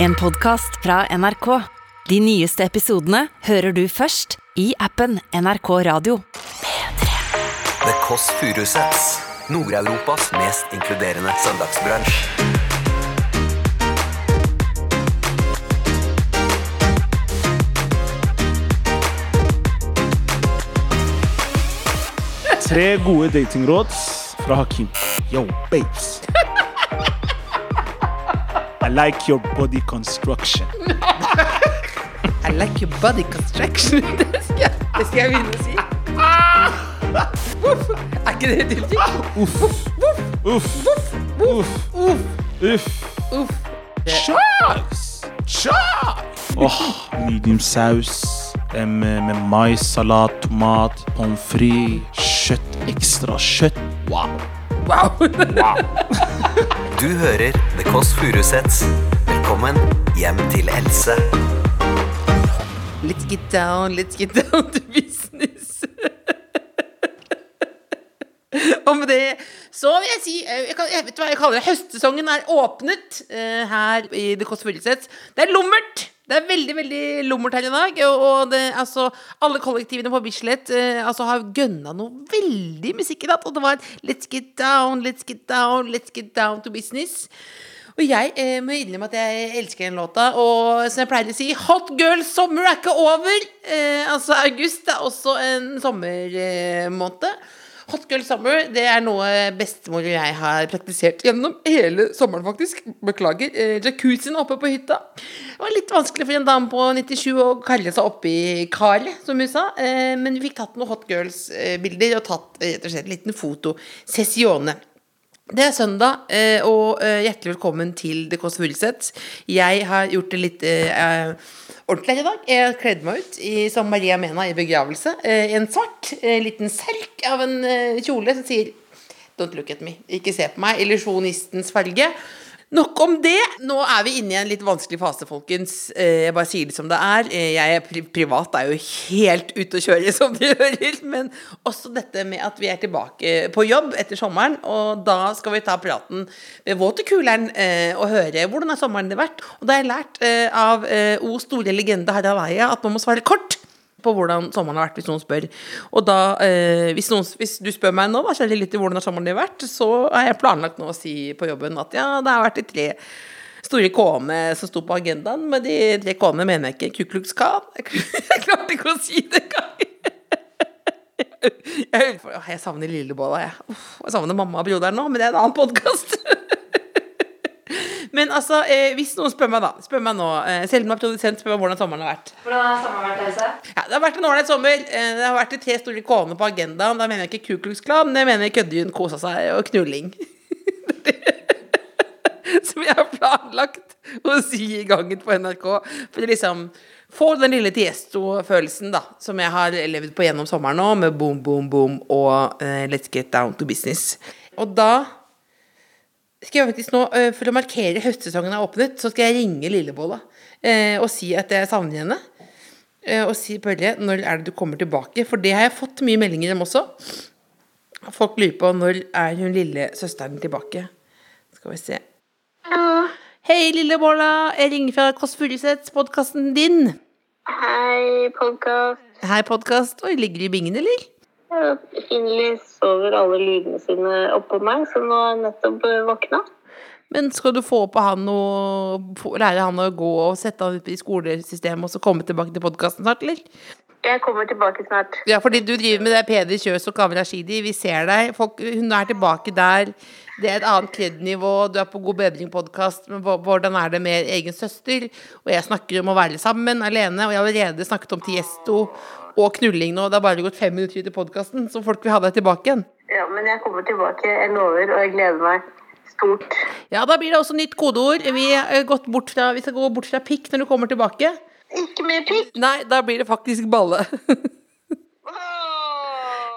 En podkast fra NRK. De nyeste episodene hører du først i appen NRK Radio. The Kåss Furuseths. Nord-Europas mest inkluderende søndagsbransj. Tre gode datingråd fra Hakim. Yo, babes. I like your body construction. I like your body construction. Det skal jeg, det skal jeg begynne å si. Er ikke det et uttrykk? Uff. Uff. Uff. Uff. Uff. Uff. Åh, medium saus. eh, Med, med mais, salat, tomat, pommes frites, kjøtt, ekstra kjøtt. Wow. Wow. Du hører The Kåss Furuseths. Velkommen hjem til Else. Let's get down, let's get down to business. Og med det så vil jeg si eh, jeg, kan, jeg vet hva jeg kaller det. Høstsesongen er åpnet uh, her i The Kåss Furuseths. Det er lummert! Det er veldig veldig lummert her i dag. Og, det, altså, alle kollektivene på Bislett eh, altså, har gønna noe veldig musikk i natt. Og det var et Let's get down, let's get down, let's get down to business. Og jeg eh, må innrømme at jeg elsker den låta. Og som jeg pleier å si, hot girl summer er ikke over. Eh, altså, august er også en sommermåned. Hot girl summer det er noe bestemor og jeg har praktisert gjennom hele sommeren, faktisk. Beklager. Eh, jacuzzien oppe på hytta. Det var litt vanskelig for en dame på 97 å kalle seg oppi karet, som hun sa. Eh, men vi fikk tatt noen hot girls-bilder og tatt eh, rett og slett en liten fotosessione. Det er søndag, eh, og eh, hjertelig velkommen til The Kåss Furuseth. Jeg har gjort det litt eh, eh, ordentlig her i dag. Jeg kledde meg ut i, som Maria Mena i begravelse. eh, En svart eh, liten selk av en eh, kjole som sier Don't look at me. Ikke se på meg. Illusjonistens farge. Nok om det. Nå er vi inne i en litt vanskelig fase, folkens. Eh, Jeg bare sier det som det er. Eh, Jeg pri privat er jo helt ute å kjøre, som du hører. Men også dette med at vi er tilbake på jobb etter sommeren. Og da skal vi ta praten ved våtekuleren kuleren og høre hvordan har sommeren det vært. Og da har jeg lært eh, av eh, O store legende Harald Eia at man må svare kort på hvordan sommeren har vært, hvis noen spør. Og da, eh, hvis, noen, hvis du spør meg nå, da, Kjell litt i hvordan sommeren har vært, så har jeg planlagt nå å si på jobben at ja, det har vært de tre store K-ene som sto på agendaen. men de tre K-ene mener jeg ikke Ku Klux. Jeg klarte ikke å si det engang. Jeg, jeg, jeg savner Lillebolla, jeg. Jeg savner mamma og broderen nå, men det er en annen podkast. Men altså, eh, hvis noen spør meg da Spør meg nå, eh, er produsent, spør meg hvordan sommeren har vært. Hvordan har sommeren vært, Else? Ja, det har vært en ålreit sommer. Eh, Det har vært de tre store K-ene på agendaen. Da mener jeg ikke Ku Klux Klan, men jeg mener Køddejun kosa seg og knulling. Som jeg har planlagt å si i gangen på NRK. For liksom få den lille Tiesto-følelsen da som jeg har levd på gjennom sommeren nå, med boom, boom, boom og uh, Let's Get Down to Business. Og da skal jeg faktisk nå, eh, For å markere høstsesongen er åpnet, så skal jeg ringe Lillebolla eh, og si at jeg savner henne. Eh, og si Børre, når er det du kommer tilbake? For det har jeg fått mye meldinger om også. Folk lurer på når er hun lille søsteren tilbake. Skal vi se. Hei, Lillebolla. Jeg ringer fra Kåss Furuseths, podkasten din. Hei, podkast. Hei, podkast. Oi, ligger du i bingen, eller? Finli sover alle lydene sine oppå meg, så nå er jeg nettopp eh, våkna. Men skal du få på han å lære han å gå og sette han ut i skolesystemet og så komme tilbake til podkasten snart, eller? Jeg kommer tilbake snart. Ja, fordi du driver med det Peder Kjøs og Kamera Shidi. Vi ser deg. Folk, hun er tilbake der. Det er et annet kred-nivå. Du er på God bedring-podkast. Men hvordan er det med egen søster? Og jeg snakker om å være sammen, alene. Og jeg har allerede snakket om Tiesto og knulling nå. Det har bare gått fem minutter ut i podkasten, så folk vil ha deg tilbake igjen. Ja, men jeg kommer tilbake, jeg lover, og jeg gleder meg stort. Ja, da blir det også nytt kodeord. Vi, bort fra, vi skal gå bort fra pikk når du kommer tilbake. Ikke mer pikk! Nei, da blir det faktisk balle.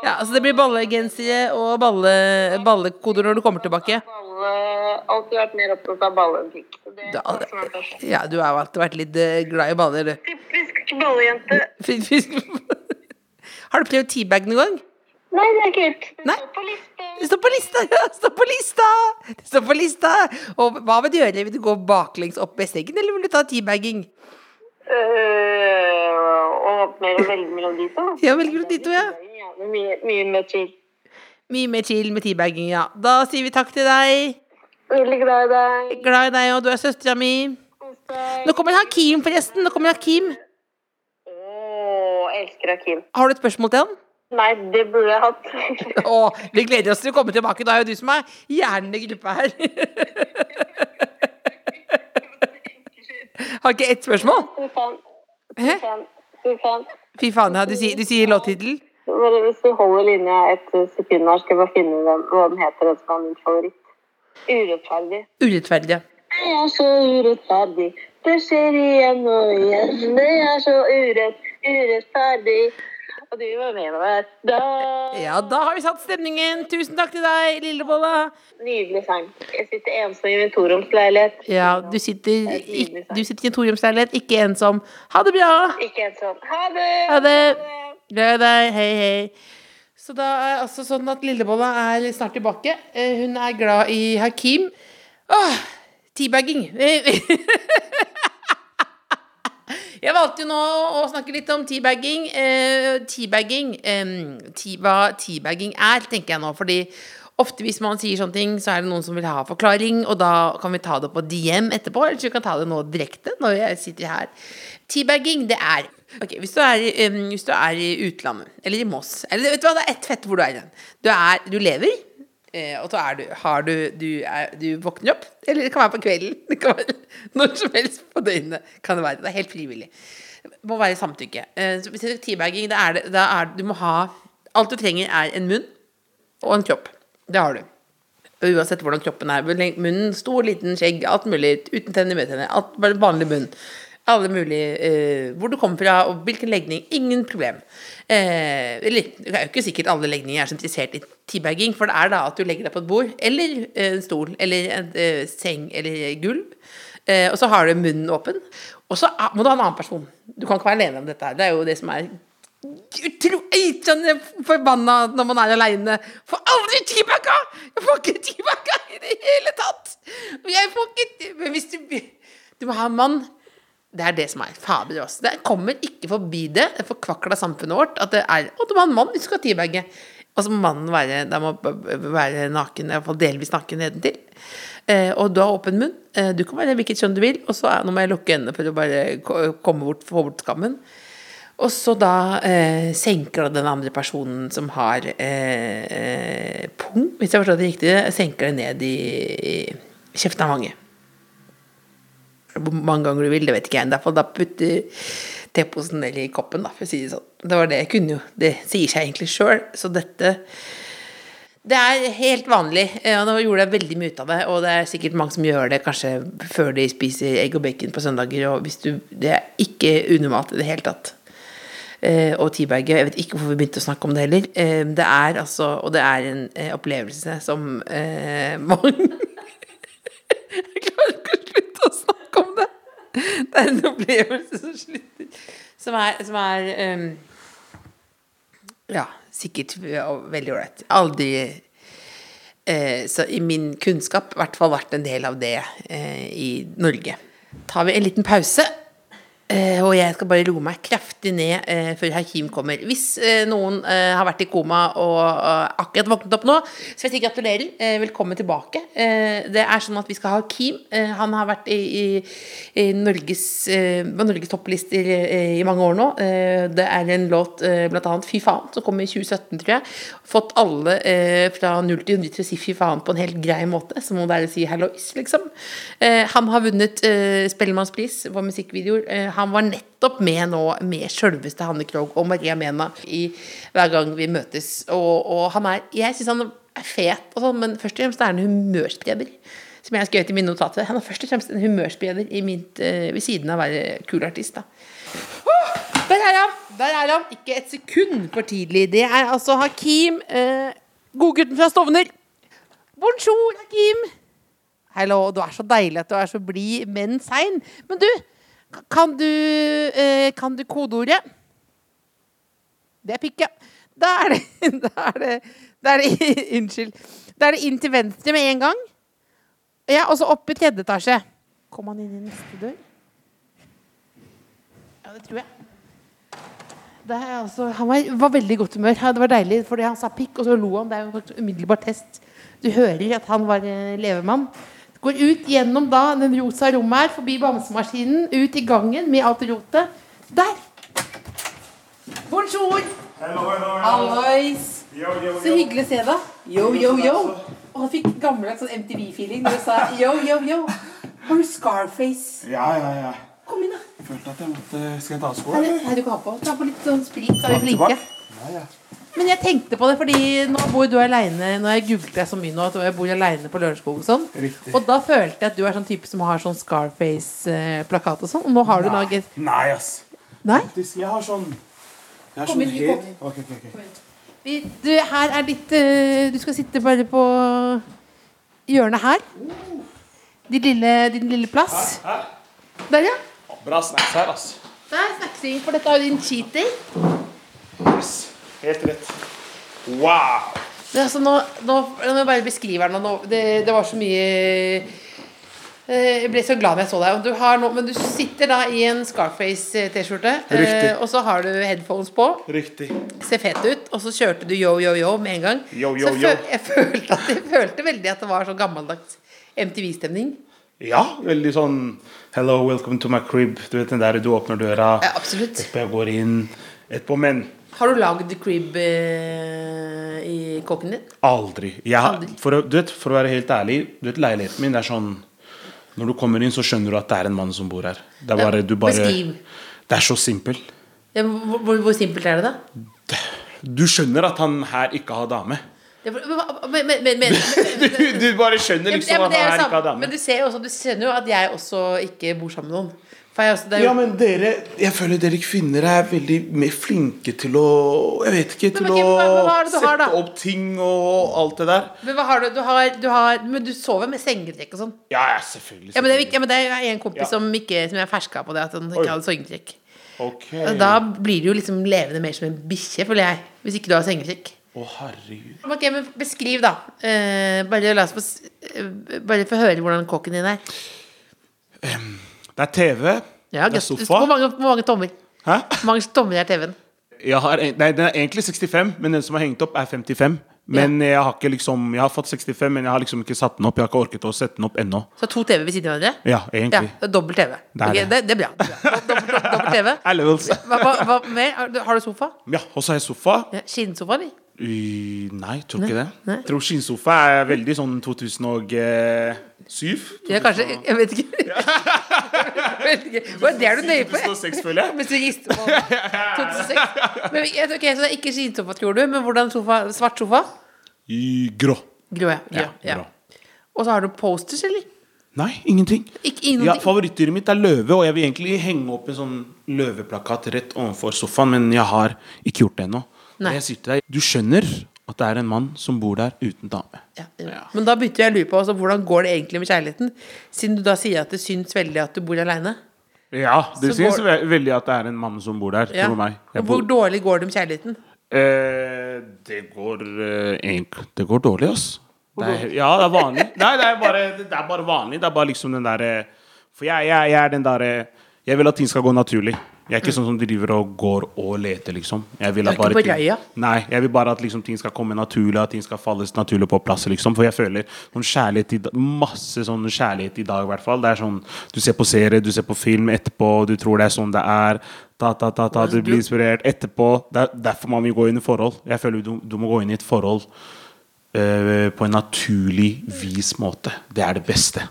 Ja, så det blir ballegensere og balle, ballekoder når du kommer tilbake. Balle, alltid vært mer opptatt av balle enn pikk. Ja, du har jo alltid vært litt eh, glad i baller, du. Typisk ballejente. Har du prøvd teabag noen gang? Nei, det er kult. Det Nei. står på listen. Det står på lista! Ja, det står på lista! Det står på lista! Og hva vil du gjøre? Vil du gå baklengs opp Besseggen, eller vil du ta teabagging? Uh, og mer å velge mellom de to. Ja, velger du de to, ja. Gjerne Mye, mye mer chill. Mye mer chill med teabagging, ja. Da sier vi takk til deg. Veldig glad i deg. Glad i deg, og du er søstera mi. Nå kommer Hakim, forresten. Nå kommer Hakim. Elsker Akim. Har du et spørsmål til han? Nei, det burde jeg hatt. Å, vi gleder oss til å komme tilbake. Da er jo du som er hjernen i gruppa her. Har ikke ett spørsmål? Fy faen. Fy faen. Fy faen. Fy faen, ja. Du sier, du sier låttittel? Hvis du holder linja et sekund her, skal jeg bare finne den, hva den heter, den som er min favoritt. Urettferdig. Urettferdig. Jeg er så urettferdig. Det skjer igjen og igjen. Det er så urett, urettferdig. Og du var med meg da. Ja, da har vi satt stemningen. Tusen takk til deg, Lillebolla. Nydelig sang. Jeg sitter ensom i min toromsleilighet. Ja, du sitter, ikke, du sitter i en toromsleilighet, ikke ensom. Ha det bra! Ikke ensom. Ha det! Ha det! Glad deg. Hei, hei. Så da er altså sånn at Lillebolla er snart tilbake. Eh, Hun er glad i Hakim. Åh, teabagging. Jeg valgte jo nå å snakke litt om teabagging. Eh, teabagging eh, te, Hva teabagging er, tenker jeg nå. Fordi ofte hvis man sier sånne ting, så er det noen som vil ha forklaring, og da kan vi ta det på DM etterpå, eller så vi kan ta det nå direkte når jeg sitter her. Teabagging, det er Ok, hvis du, er, i, um, hvis du er i utlandet, eller i Moss Eller vet du hva, det er ett fett hvor du er hen. Du, er, du lever, og så er du Har du du, er, du våkner opp, eller det kan være på kvelden. Det kan være når som helst på døgnet. Kan det være. Det er helt frivillig. Det må være samtykke. Eh, så hvis det er teabagging, da er det, da er, du må ha Alt du trenger, er en munn og en kropp. Det har du. Uansett hvordan kroppen er. Munnen, stor, liten, skjegg, alt mulig. Uten tenner, med tenner. Bare vanlig munn. Alle mulige uh, Hvor du kommer fra, og hvilken legning. Ingen problem. Uh, eller det er jo ikke sikkert alle legninger er så interessert i teabagging, for det er da at du legger deg på et bord, eller eh, en stol, eller en seng, eller gulv. Og så har du munnen åpen. Og så må du ha en annen person. Du kan ikke være alene om dette her. Det er jo det som er utrolig forbanna når man er aleine. Får aldri teabagga! Jeg får ikke teabagga i det hele tatt! Jeg får ikke Men hvis du Du må ha en mann. Det er det som er fader også. Det kommer ikke forbi det, det forkvakla samfunnet vårt, at det er Å, må ha en mann hvis du ha teabagge. Og så må mannen være, da må være naken, iallfall delvis naken nedentil. Eh, og du har åpen munn. Eh, du kan være hvilket kjønn du vil. Og så er, nå må jeg lukke øynene for å bare komme bort, få bort skammen. Og så da eh, senker da den andre personen som har eh, eh, pung, hvis jeg forstår det riktig, senker det ned i, i kjeftehanget. Hvor mange ganger du vil, det vet ikke jeg. Fall da putter teposen ned i koppen, da, for å si det sånn. Det var det jeg kunne jo. Det sier seg egentlig sjøl. Så dette det er helt vanlig, eh, og nå gjorde jeg veldig mye ut av det. Og det er sikkert mange som gjør det kanskje før de spiser egg og bacon på søndager. Og hvis du, det er ikke unormalt i det hele tatt. Eh, og teabagge. Jeg vet ikke hvorfor vi begynte å snakke om det heller. Eh, det er altså Og det er en opplevelse som mange Jeg klarer ikke å slutte å snakke om det. Er en opplevelse som slutter Som er, som er um, Ja, sikkert veldig ålreit. Aldri uh, Så i min kunnskap i hvert fall vært en del av det uh, i Norge. Tar vi en liten pause. Eh, og jeg skal bare roe meg kraftig ned eh, før Hakim kommer. Hvis eh, noen eh, har vært i koma og eh, akkurat våknet opp nå, så vil jeg si gratulerer. Eh, velkommen tilbake. Det er sånn at vi skal ha Hakim. Han har vært i, i, i Norges, på Norges topplister i mange år nå. Det er en låt, eh, annet Fy faen, som kom i 2017, tror jeg. Fått alle fra 0 til 100 til å si fy faen på en helt grei måte. Som om det er å si hallois, liksom. Han har vunnet Spellemannspris på musikkvideoer. Eh, han var nettopp med nå med sjølveste Hanne Krogh og Maria Mena i, hver gang vi møtes. Og, og han er Jeg syns han er fet, og sånn, men først og fremst er han humørspreder. Som jeg har skrevet i mine notater. Han er først og fremst en humørspreder eh, ved siden av å være kul artist. da der er han! Der er han! Ikke et sekund for tidlig. Det er altså Hakim, eh, godgutten fra Stovner. Bonjour, Hakim. Hallo, du er så deilig at du er så blid, men sein. Men du, kan du, eh, kan du kodeordet? Det er pikk, ja. Da er det, da er det, Da er det Unnskyld. Da er det inn til venstre med en gang. Ja, og så opp i tredje etasje. Kom han inn i neste dør? Ja, det tror jeg. Det er altså, han var, var veldig i godt humør. Det var deilig, fordi han sa pikk, og så lo han. Det er jo en umiddelbar test. Du hører at han var eh, levemann. Går ut gjennom da den rosa rommet her, forbi bamsemaskinen, ut i gangen med alt rotet. Der! Bonjour! Hallois! Så hyggelig å se deg. Yo, yo, yo. Og han fikk gammeldags sånn MTV-feeling når du sa yo, yo, yo. Har du Scarface? Ja, ja, ja. Kom inn, da. Følte at jeg måtte Skal jeg ta av Nei, nei, du kan ha på. Ta på litt sånn sprit, så er vi flinke. Ja, ja. Men jeg tenkte på det, fordi nå bor du aleine. Nå har jeg googlet deg så mye nå at jeg bor aleine på Lørenskog og sånn. Riktig. Og da følte jeg at du er sånn type som har sånn Scarface-plakat og sånn. Og nå har du Nei. laget Nei, ass. Nei? Faktisk, Jeg har sånn Jeg har Kom sånn inn, helt kommer Ok, ok, ok. Vi, du, her er ditt eh, Du skal sitte bare på hjørnet her. Din lille, din lille plass. Der, ja. Bra snacks her, ass. Der snacksing. For dette er jo din cheating. Yes. Helt rett. Wow. Det, altså, nå, nå, nå må jeg bare beskrive den. nå. Det, det var så mye eh, Jeg ble så glad da jeg så deg. Du har noe, men du sitter da i en Scarface-T-skjorte, eh, og så har du headphones på. Riktig. Ser fet ut. Og så kjørte du yo, yo, yo med en gang. Yo, yo, så jeg, jeg, følte at, jeg følte veldig at det var sånn gammeldags MTV-stemning. Ja, veldig sånn Hello, welcome to my crib. Du vet den der du åpner døra, Ja, absolutt. etterpå jeg går inn, etterpå Men Har du lagd crib eh, i kåken din? aldri. Jeg, for, å, du vet, for å være helt ærlig, du vet leiligheten min, det er sånn Når du kommer inn, så skjønner du at det er en mann som bor her. Det er bare, du bare beskriv. Det er så simpelt. Ja, hvor, hvor, simpelt er det, da? Du skjønner at han her ikke har dame. Men, men, men, men, Du, du bare skjønner Ja, liksom men at han her ikke har dame. Men du ser jo også Du skjønner jo at jeg også ikke bor sammen med noen. Jeg altså, det jo, Ja, men dere Jeg føler dere kvinner er veldig mer flinke til å Jeg vet ikke, til Men men, å har, sette opp ting og alt det der. men hva har du? Du har, du har Men du sover med sengetrekk og sånn? Ja, ja, selvfølgelig. Ja, men det selvfølgelig. ja, men det er en kompis Ja. som, ikke, som jeg ferska på det, at han Oi. hadde sengetrekk. Okay. Da blir du jo liksom levende mer som en bikkje, føler jeg. Hvis ikke du har sengetrekk. Å, herregud. Ok, men Beskriv, da. Eh, bare la oss få, eh, bare få høre hvordan kåken din er. Det er TV. Ja, det er sofa. Hvor mange, hvor mange tommer? Hæ? Hvor mange tommer er TV-en? Nei, den er egentlig 65, men den som er hengt opp, er 55. Men jeg har ikke liksom Jeg har fått 65, men jeg har liksom ikke satt den opp. Jeg har ikke orket å sette den opp ennå. Så to TV ved siden av hverandre? Ja, Ja, egentlig. er dobbel TV. Det er okay, det. det, det er bra. Dobbel, TV. Hva, hva, hva mer? Har du, har du sofa? Ja, og så har jeg sofa. Ja, Skinnsofa, eller? I, nei, tror ikke det. Nei. Jeg tror skinnsofa er veldig sånn 2007. Ja, kanskje. Jeg vet ikke. Hva, Det er du nøye på. 2006, føler jeg. Hvis du gister på 2006. Men, jeg- ok, så det er ikke skinnsofa, tror du? Men hvordan sofa? Svart sofa? I grå. Grå, ja. grå, Ja, grå. Og så har du posters, eller? Nei, ingenting. Ja. Favorittdyret mitt er løve, og jeg vil egentlig henge opp en sånn løveplakat rett overfor sofaen, men jeg har ikke gjort det ennå. Nei. Jeg sier til deg, du skjønner at det er en mann som bor der uten dame. Ja, ja. Men da begynte jeg å lure på altså, hvordan går det egentlig med kjærligheten? Siden du da sier at det syns veldig at du bor aleine. Ja, det syns går- veldig at det er en mann som bor der. Ja. Jeg Hvor bor, dårlig går det med kjærligheten? eh, det går eh, Det går dårlig, ass. Det er, ja, det er vanlig. Nei, det er bare, det er bare vanlig. Det er bare liksom den derre For jeg, jeg, jeg er den derre Jeg vil at ting skal gå naturlig. Jeg er ikke sånn som driver og går og leter, liksom. Jeg vil bare ikke på ting- Nei, jeg vil bare at liksom, ting skal komme naturlig, at ting skal falles naturlig på plass. Liksom. For jeg føler sånn kjærlighet i, masse sånn kjærlighet i dag, i hvert fall. Det er sånn, Du ser på serie, du ser på film etterpå, du tror det er sånn det er. Ta, ta, ta, ta, du blir inspirert etterpå. Det er derfor man vil gå inn i forhold. Jeg føler du, du må gå inn i et forhold eh, på en naturlig vis måte. Det er det beste.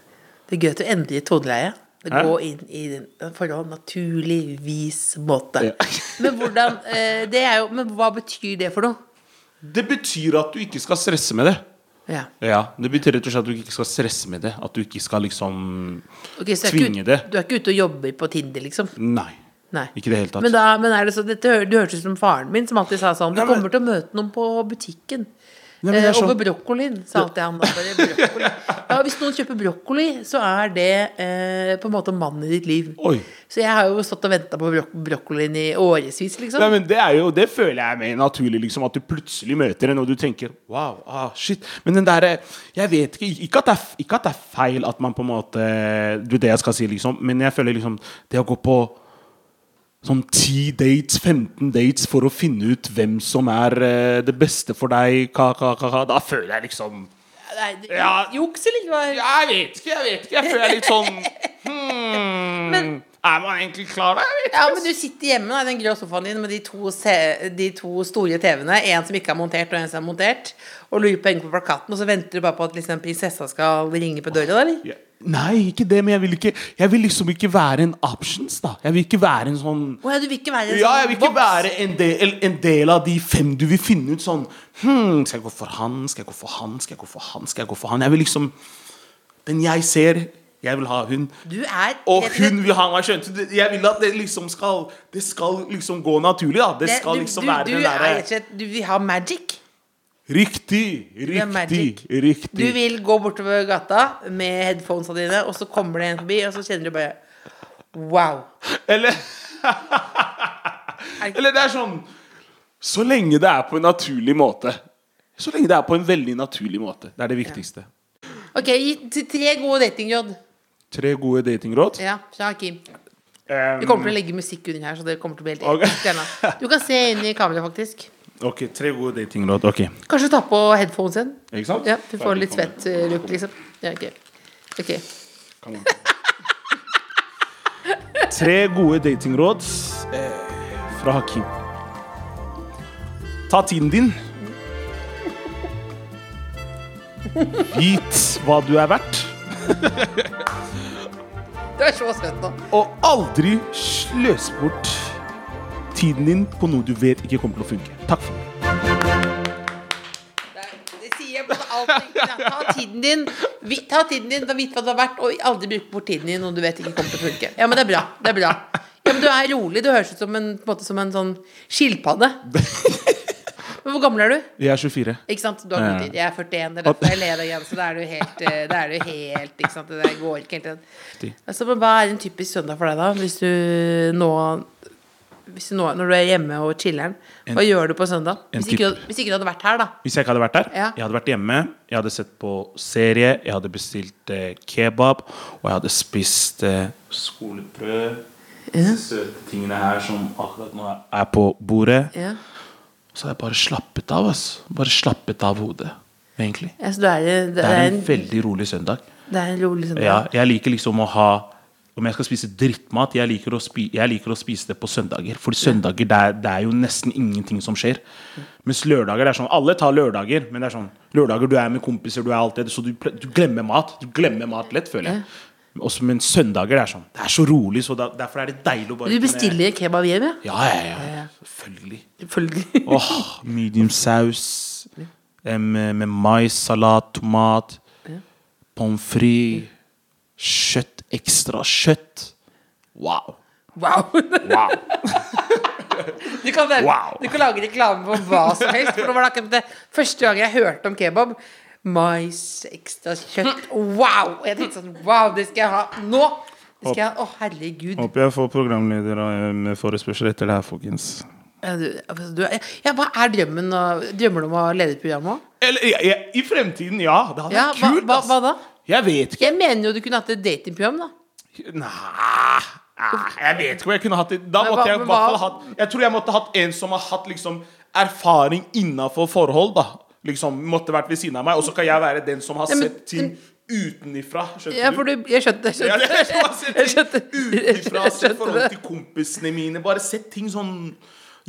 Det er gøy at du endrer toneleie. Går inn i den forhold naturlig vis måte. Ja. men hvordan eh, det er jo, Men hva betyr det for noe? Det betyr at du ikke skal stresse med det. Ja. Ja, Det betyr rett og slett at du ikke skal stresse med det. At du ikke skal liksom okay, er ikke Tvinge det. Du er ikke ute og jobber på Tinder, liksom? Nei. Nei. Ikke det hele tatt. Men, da, men er det så, dette, Du hørtes ut som faren min, som alltid sa sånn Du kommer til å møte noen på butikken. Nei, Eh, sånn- over brokkolien, sa alltid han brokkoli. Ja, hvis noen kjøper brokkoli, så er det eh, på en måte mannen i ditt liv. Oi. Så jeg har jo stått og venta på brok brokkolien i årevis, liksom. Nei, men det er jo, det føler jeg er mer naturlig, liksom, at du plutselig møter en, og du tenker Wow, ah, shit. Men den derre Jeg vet ikke ikke at, det er, ikke at det er feil at man på en måte Du, det jeg skal si, liksom, men jeg føler liksom Det å gå på sånn 10 dates, 15 dates for å finne ut hvem som er eh, det beste for deg, ka, ka, ka, da føler jeg liksom Nei, det- Ja. Juks eller hva? Jeg vet ikke, jeg vet ikke. Jeg føler jeg litt sånn hmm, Men- Er man egentlig klar? Jeg vet Ja, men du sitter hjemme da, i den grå sofaen din med de to, de to store TV-ene. En som ikke er montert, og en som er montert. Og lurer på på plakaten, og så venter du bare på at liksom, prinsessa skal ringe på døra, eller? Ja. Nei, ikke det, men jeg vil, ikke, jeg vil liksom ikke være en options, da. Jeg vil ikke være en sånn oh, ja, du vil ikke være en Ja, sånn jeg vil ikke boks? være en del, en del av de fem du vil finne ut sånn hmm, Skal jeg gå for han? Skal jeg gå for han? Skal jeg gå for han? Skal jeg gå for han? Jeg vil liksom Den jeg ser, jeg vil ha hun. Du er Og hun vil ha meg, skjønte du? Jeg vil at det liksom skal Det skal liksom gå naturlig, da. Det skal liksom du, være du den rett og derre Du vil ha magic. Riktig! Riktig! Riktig. Du vil gå bortover gata med headphonesa dine, og så kommer det en forbi, og så kjenner du bare Wow. Eller Eller det er sånn Så lenge det er på en naturlig måte. Så lenge det er på en veldig naturlig måte. Det er det viktigste. Ok, gi tre gode datingråd. Tre gode datingråd. Ja, fra Hakim. Um, Vi kommer til å legge musikk under her, så det kommer til å bli helt Ok. episk. Du kan se inn i kameraet, faktisk. Ok, tre gode datingråd. Ok. Kanskje ta på headphones igjen. Ikke sant? Ja, du får litt svett look, liksom. Ja, ok. okay. Tre gode datingråd eh, fra Hakim. Ta tiden din. Vit hva du er verdt. Du er så søt nå. Og aldri sløs bort tiden din på noe du vet ikke kommer til å funke. Takk for. Det, sier jeg på alt. Ta tiden din, ta tiden din, vit hva det har vært, og aldri bruk bort tiden din når du vet ikke kommer til å funke. Ja, men det er bra. Det er bra. Ja, men du er rolig. Du høres ut som en, måte, som en sånn skilpadde. Men hvor gammel er du? Jeg er 24. Ikke sant? Du har god tid. Jeg er 41, det er derfor jeg ler igjen. Så da er du helt, eh, er du helt Ikke sant? Det går ikke helt igjen. Altså, men hva er en typisk søndag for deg, da? Hvis du nå hvis nå, Når du er hjemme og chiller'n, hva gjør du på søndag? Hvis ikke, du- hvis ikke du hadde vært her, da. Hvis jeg ikke hadde vært her? Ja. jeg hadde vært hjemme, jeg hadde sett på serie, jeg hadde bestilt eh, kebab, og jeg hadde spist eh, skolebrød. Disse søte tingene her som akkurat nå er på bordet. Ja. Så hadde jeg bare slappet av. altså. Bare slappet av hodet, egentlig. Ja, du er, det, Det er er en, en veldig rolig søndag. det er en rolig søndag. Ja, jeg liker liksom å ha Om jeg skal spise drittmat, jeg liker å, spi, jeg liker å spise det på søndager. For søndager, det er, det er jo nesten ingenting som skjer. Mens lørdager det er sånn Alle tar lørdager, men det er sånn Lørdager, du er med kompiser, du er det, så du, du glemmer mat. Du glemmer mat lett, føler jeg. Også, men søndager det er sånn Det er så rolig, så da, derfor er det deilig å bare Du kunne- bestiller kebab hjem, ja? Ja, ja, ja. Selvfølgelig. Selvfølgelig. Åh, medium saus eh, med, mais, salat, tomat, pommes frites, kjøtt, ekstra kjøtt. Wow. Wow. wow. Du kan, Wow. du kan lage reklame på hva som helst. For det var akkurat det første gang jeg hørte om kebab. Mais, ekstra kjøtt. Wow! Jeg tenkte sånn Wow, det skal jeg ha nå! Det skal jeg ha. Å, herregud. Håper jeg får programleder med forespørsel etter det her, folkens. Ja, du, altså, du, ja, hva er drømmen? Drømmer du om å lede et program òg? I fremtiden, ja. Det hadde Ja, vært kult. hva, hva, hva da? Jeg vet ikke. Jeg mener jo du kunne hatt et datingprogram, da. Nei, jeg vet ikke om jeg kunne hatt det. Da Men måtte hva- jeg i men hvert fall hva- hatt Jeg tror jeg måtte hatt en som har hatt liksom erfaring innafor forhold, da. Liksom måtte vært ved siden av meg. Og så kan jeg være den som har Ja, men- sett ting utenifra. Skjønner Ja, for du? Jeg skjønte. Jeg Ja, skjønte, jeg skjønte, utenfra. jeg Sett skjønte forhold det. til kompisene mine. Bare sett ting sånn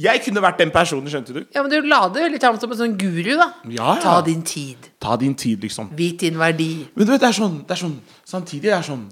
Jeg kunne vært den personen, skjønte du. Ja, men du la det litt fram som en sånn guru, da. Ja, ja. Ta din tid. Ta din tid, liksom. Vit din verdi. Men du vet, det er sånn, det er sånn Samtidig det er sånn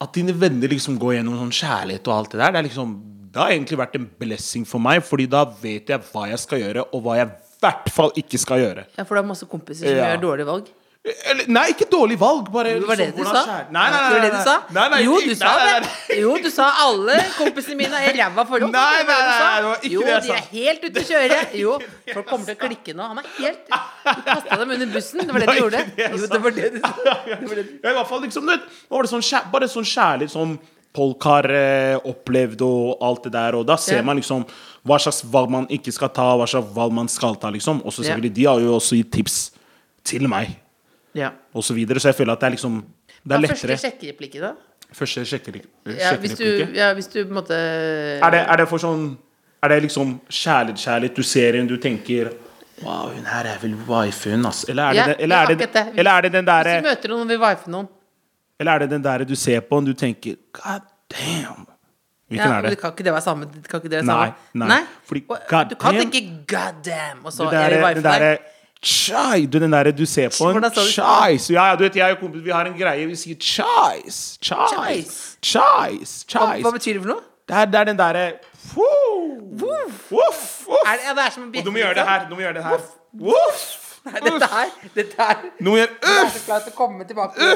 At dine venner liksom går gjennom sånn kjærlighet og alt det der Det er liksom Det har egentlig vært en blessing for meg Fordi da vet jeg hva jeg skal gjøre Og hva jeg i hvert fall ikke skal gjøre Ja, for du har masse kompiser som Ja. gjør dårlige valg. Eller, nei, ikke dårlig valg. Bare Det var det liksom, du sa? Nei, nei, nei, Det var det du sa? Jo, du sa det. Jo, du sa alle kompisene mine er ræva forhold. Nei, nei, Det det sa. nei, det var ikke jo, det jeg de er helt ute å kjøre. Jo, folk kommer til å klikke nå. Han er helt Du kasta dem under bussen. Det var det du gjorde. det Jo, det var det du sa. Det det i hvert fall liksom, var det sånn, bare sånn kjærlig som folk har eh, opplevd og alt det der, og da ser man liksom hva slags valg man ikke skal ta, hva slags valg man skal ta, liksom. Og så selvfølgelig, de har jo også gitt tips til meg, Ja. og så videre, så jeg føler at det er liksom Det er er lettere. første sjekkereplikket, da? Første sjekker- Ja, hvis du, ja, hvis du på en måte Er det, er det for sånn Er det liksom kjærlighet, kjærlighet du ser en, du tenker Wow, hun her er vel wifen, ass. Eller er det, Ja, den- eller er det, det. eller er det den Hvis du møter noen vil wife noen Eller er det den der du ser på og du tenker God damn. Hvilken ja, er det? Kan ikke det være samme? Kan ikke det være Nei, samme? nei. Fordi du kan damn- tenke 'god damn', og så Det der, wife det deg. derre Chai, du, den derre du ser på en Chais. Ja, ja, du vet, jeg og kompis, vi har en greie. Vi sier chais. Chais. Chais. Chais. Hva, betyr det for noe? Det er, det er den derre Voff, voff. Er det, er som en Og du må gjøre det liksom? her. Du må gjøre det her. Voff. Nei, dette her, dette her Du må gjøre Jeg er uff. så å komme tilbake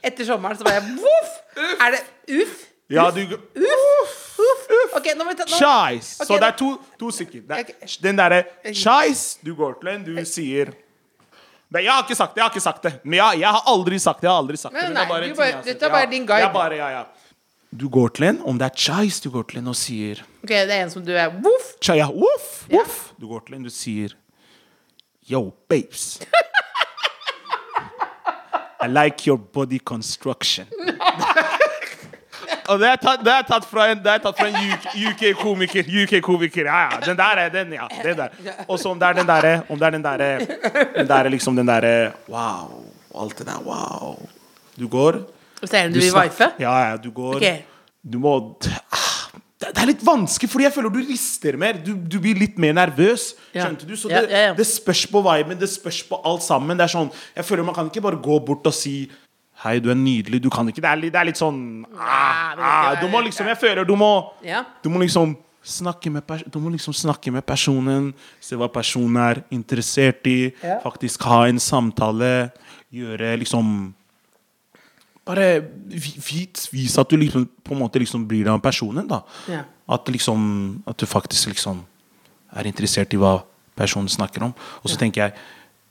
etter sommeren, så bare voff! Er det uff? Ja, du Uff! Uff! Ok, nå må vi ta nå. Chais. Så Ok, det er to, to stykker. Det Ok. er, den derre chais, du går til en, du sier Nei, jeg har ikke sagt det. Jeg har ikke sagt det. Men jeg, jeg har aldri sagt det. Jeg har aldri sagt det. Nei, men det er nei, bare du en ting bare- jeg har dette er bare Ja, din guide. jeg bare, ja, ja. Du går til en, om det er chais, du går til en og sier Ok, det er en som du er voff! Chaya, voff, Ja. Du går til en, du sier Yo, babes. I like your body construction. Og det er tatt, det er tatt fra en, det tatt fra en UK-komiker. UK-komiker, ja, ja. Den der er den, ja. Den der. Og så om det er den derre Om det er den derre Den derre liksom den derre Wow. Alt det der, wow. Du går er det du du vil wife? Ja, ja, du går okay. Du må Ah, det, er litt vanskelig, fordi jeg føler du rister mer. Du, du blir litt mer nervøs. Ja. Skjønte du? Så Ja, det, ja, ja. det spørs på viben, det spørs på alt sammen. Det er sånn Jeg føler man kan ikke bare gå bort og si Hei, du er nydelig. Du kan ikke Det er litt, det er litt sånn ah, ah, Du må liksom Jeg føler du må. Du må liksom snakke med, du må liksom snakke med personen, se hva personen er interessert i, faktisk ha en samtale, gjøre liksom Bare vis, vis at du liksom på en måte liksom bryr deg om personen, da. Ja. At liksom At du faktisk liksom er interessert i hva personen snakker om. Og så tenker jeg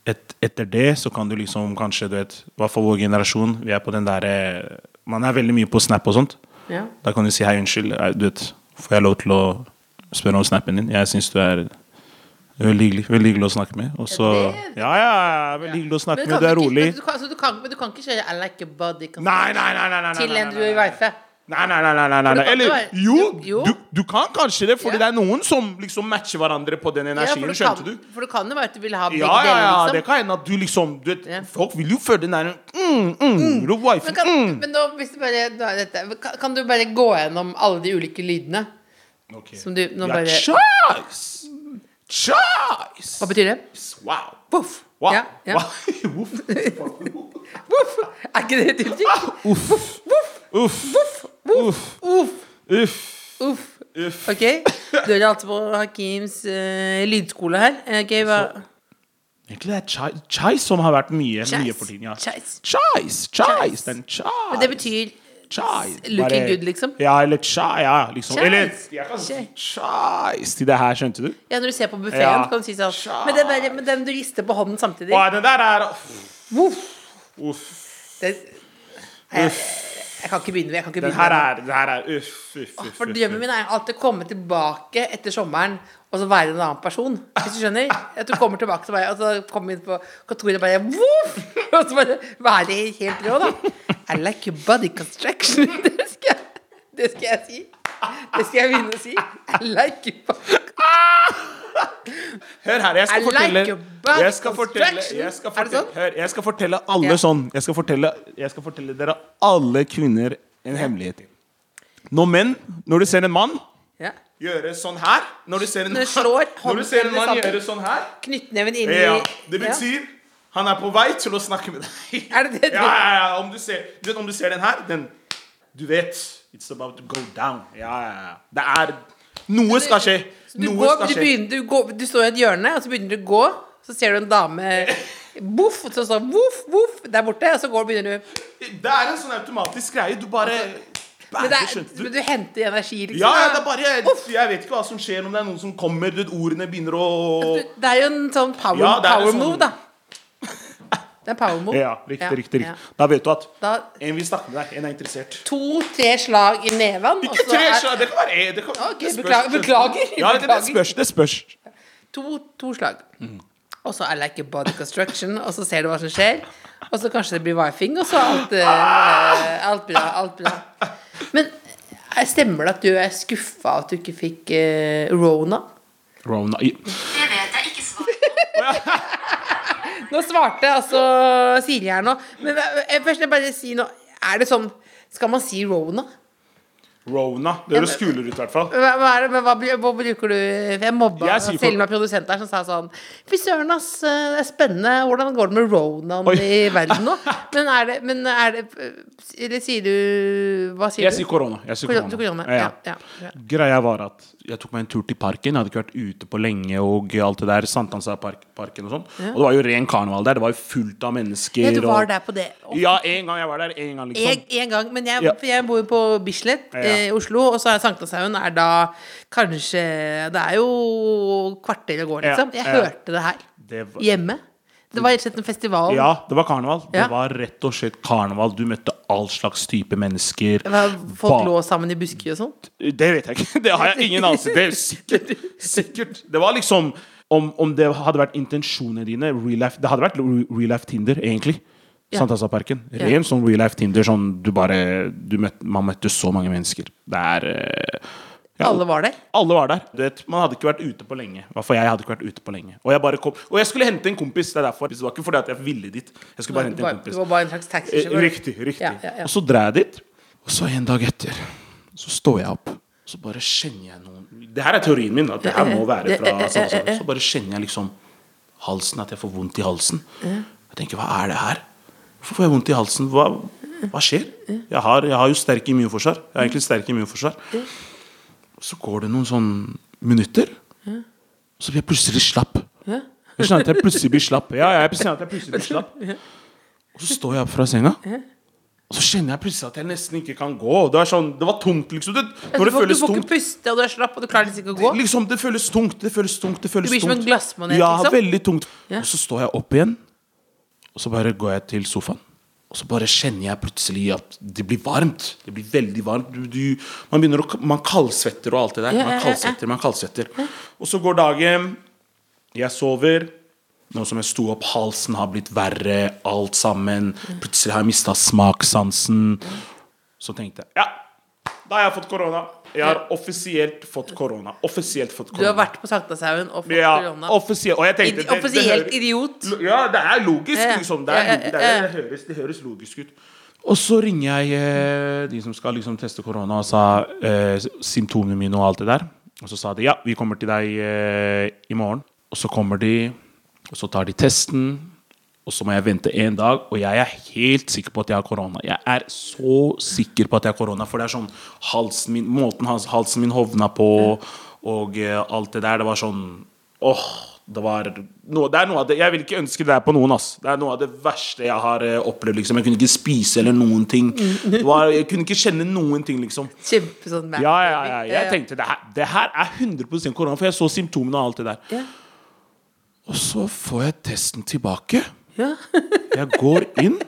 et, etter det så kan du liksom kanskje, du vet I hvert fall vår generasjon, vi er på den derre Man er veldig mye på Snap og sånt. Ja. Da kan du si hei, unnskyld, eh, du vet, får jeg lov til å spørre om snappen din? Jeg syns du er veldig hyggelig, veldig hyggelig å snakke med. Og så det- Ja, ja, veldig hyggelig å snakke med. du er rolig. Men du kan, så du kan, men du kan ikke kjøre 'I like your body' Nei, nei, nei, nei, til en du er i nei. Nei, nei, nei, nei, nei, nei. Eller jo jo. Du, du kan kanskje det, fordi Ja. det er noen som liksom matcher hverandre på den energien. Ja, skjønte kan, du? for det kan jo være at du vil ha begge Ja, ja, ja, deler, det liksom. kan hende at du liksom du vet. Folk vil jo føle den der mm, mm, mm. Men, kan, mm. men nå, hvis du bare, nå dette, kan, kan du bare gå gjennom alle de ulike lydene? Ok. Som du nå bare Choice! Choice! Hva betyr det? Wow. Voff. Wow. Ja, ja. wow. Voff. Er ikke det et uttrykk? Uff. Uff. Uff. Uff. Uff. Uff. Uff. Ok. Du er alltid på Hakims uh, lydskole her. Ok, hva Egentlig det er chai, chai som har vært mye, Chais. mye for tiden. Ja. Chais. Chais, chais, den chai. Men det betyr chais. looking Bare- good, liksom? Ja, eller chai, ja, liksom. Chais. Eller jeg kan si chais til det her, skjønte du? Ja, når du ser på buffeen, Ja. kan du si sånn Men den, der, men den du rister på hånden samtidig Wow, den der er Uff. Uff. Det, jeg, jeg kan ikke begynne. Jeg kan ikke Den begynne her er, det. her er uff, uff, uff. For drømmen min er alltid å komme tilbake etter sommeren og så være en annen person. Hvis du skjønner? At du kommer tilbake til meg, og så kommer inn på kontoret og bare Voff! Og så bare være helt rå, da. I like your body construction. Det skal, jeg- det skal jeg si. Det skal jeg begynne å si. I like Hør her, jeg skal fortelle Jeg skal fortelle, jeg skal fortelle, sånn? hør, jeg skal fortelle alle sånn jeg skal, fortelle, jeg skal fortelle dere alle kvinner en hemmelighet. Når menn, når du ser en mann ja. gjøre sånn her Når du ser en, Når du ser en mann gjøre sånn her Knyttneven inn i ja, Det betyr han er på vei til å snakke med deg. Er det det du- Ja, ja, ja. Om du ser, du vet, om du ser den her, den Du vet It's about to go down. Ja, ja, ja. Det er Noe skal skje. Du, Noe går, skal du, skje. begynner, du, går, du står i et hjørne, og så begynner du å gå. Så ser du en dame Voff, så står voff, voff der borte, og så går, begynner du Det er en sånn automatisk greie. Du bare Men, det er, men du henter energi, liksom. Ja, ja, det er bare jeg, jeg vet ikke hva som skjer, om det er noen som kommer, du ordene begynner å Det er jo en sånn power, Ja, er power sånn- move, da. Det er power move. Ja, riktig, Ja, riktig. ja. riktig Da vet du at Da en vil snakke med deg, en er interessert. to-tre slag i neven. Ikke tre, er- slag! det kan være. Det kan, okay, det spørs. beklager, beklager, Ja, det, det spørs. Det spørs. To, to slag. Og så I like a body construction, og så ser du hva som skjer. Og så kanskje det blir wifing, og så alt, uh, alt bra. Alt bra. Men eh, stemmer det at du er skuffa at du ikke fikk uh, Rona? Rona Det vet jeg ikke svaret på. Nå svarte altså Siri her nå. Men eh, først vil jeg bare si nå Er det sånn Skal man si Rona? Rona. Det høres kulere ut, i hvert fall. Hva, hva, det, men hva, hva bruker du jeg mobba Jeg for- Selma, produsent der som sa sånn Fy søren, ass, det er spennende. Hvordan går det med ronaen Oi. i verden nå? Men er det, men er det Eller sier du Hva sier Jeg du? sier korona. Jeg sier Korona, korona. korona, ja, ja, ja. Greia var at jeg tok meg en tur til parken. Jeg hadde ikke vært ute på lenge. Og alt det der Sankthansparken og sånn. Og det var jo ren karneval der. Det var jo fullt av mennesker. ja, du var og... der på det. Å, Ja, en gang jeg var der. En gang, liksom. En, en gang, men jeg, Ja. jeg bor jo på Bislett Ja. eh, i Oslo, og så er Sankthanshaugen er da kanskje Det er jo kvarter å gå, liksom. Jeg Ja, ja. hørte det her Det var- hjemme. Det var rett og slett en festival. Ja, det var karneval. Ja. Det var rett og slett karneval. Du møtte all slags type mennesker. Folk Ba- lå sammen i busker og sånt. Det vet jeg ikke. Det har jeg ingen anelse Det er sikkert. Sikkert. Det var liksom Om, om det hadde vært intensjonene dine real life, Det hadde vært real life Tinder, egentlig. Ja. Sankthansparken. Ren sånn real life Tinder. Sånn du bare du møtte, Man møtte så mange mennesker. Det er eh, ja, Alle var der. Alle var der. Vet, man hadde ikke vært ute på lenge. Hvorfor jeg hadde ikke vært ute på lenge. Og jeg bare kom Og jeg skulle hente en kompis. Det er derfor. Det var ikke fordi at jeg ville dit. Jeg skulle bare hente en du Det var bare en slags Eh, taxisjåfør. Riktig. riktig Ja, ja. Og så drar jeg dit, og så en dag etter så står jeg opp. Så bare kjenner jeg noen Det her er teorien min. At det her må være fra Så, så, sånn. Så bare kjenner jeg liksom halsen, at jeg får vondt i halsen. Jeg tenker, hva er det her? Hvorfor får jeg vondt i halsen? Hva, hva skjer? Jeg har, jeg har jo sterk immunforsvar. Jeg har egentlig sterk immunforsvar. Så går det noen sånn minutter, og så blir jeg plutselig slapp. Jeg skjønner at jeg plutselig blir slapp. Ja, jeg kjenner at jeg plutselig blir slapp. Og så står jeg opp fra senga, og så kjenner jeg plutselig at jeg nesten ikke kan gå. Det, er sånn, det var tungt, liksom. Det, når det får, du får ikke puste, og du er slapp, og du klarer liksom ikke å gå. Liksom, det føles tungt, det føles tungt, det føles Du blir som en tungt. glassmanet, Ja, liksom. veldig tungt. Ja. Og så står jeg opp igjen, og så bare går jeg til sofaen. Og så bare kjenner jeg plutselig at det blir varmt. Det blir veldig varmt. Du, du, man begynner å Man kaldsvetter og alt det der. Man kaldsvetter, man kaldsvetter. Og så går dagen. Jeg sover. Nå som jeg sto opp, halsen har blitt verre, alt sammen. Plutselig har jeg mista smakssansen. Så tenkte jeg ja, da har jeg fått korona. Jeg har offisielt fått korona. Offisielt fått Du har vært på Sankthanshaugen og fått Ja, korona. offisielt. Og jeg tenkte det, Offisielt idiot. Ja, det er logisk, liksom. Det, er, det, er, det, høres, det høres logisk ut. Og så ringer jeg eh, de som skal liksom teste korona, og sa eh, symptomene mine og alt det der. Og så sa de ja, vi kommer til deg eh, i morgen. Og så kommer de, og så tar de testen. Og så må jeg vente en dag, og jeg er helt sikker på at jeg har korona. Jeg er så sikker på at jeg har korona, for det er sånn halsen min, måten halsen min hovna på, og uh, alt det der. Det var sånn Åh, det var noe, det er noe av det Jeg vil ikke ønske det der på noen, ass. Det er noe av det verste jeg har uh, opplevd. liksom Jeg kunne ikke spise eller noen ting. Det var, jeg kunne ikke kjenne noen ting, liksom. Kjempe sånn Ja, ja, ja. Jeg tenkte det her, det her er 100% korona, for jeg så symptomene og alt det der. Ja. Og så får jeg testen tilbake. Ja. Jeg går inn,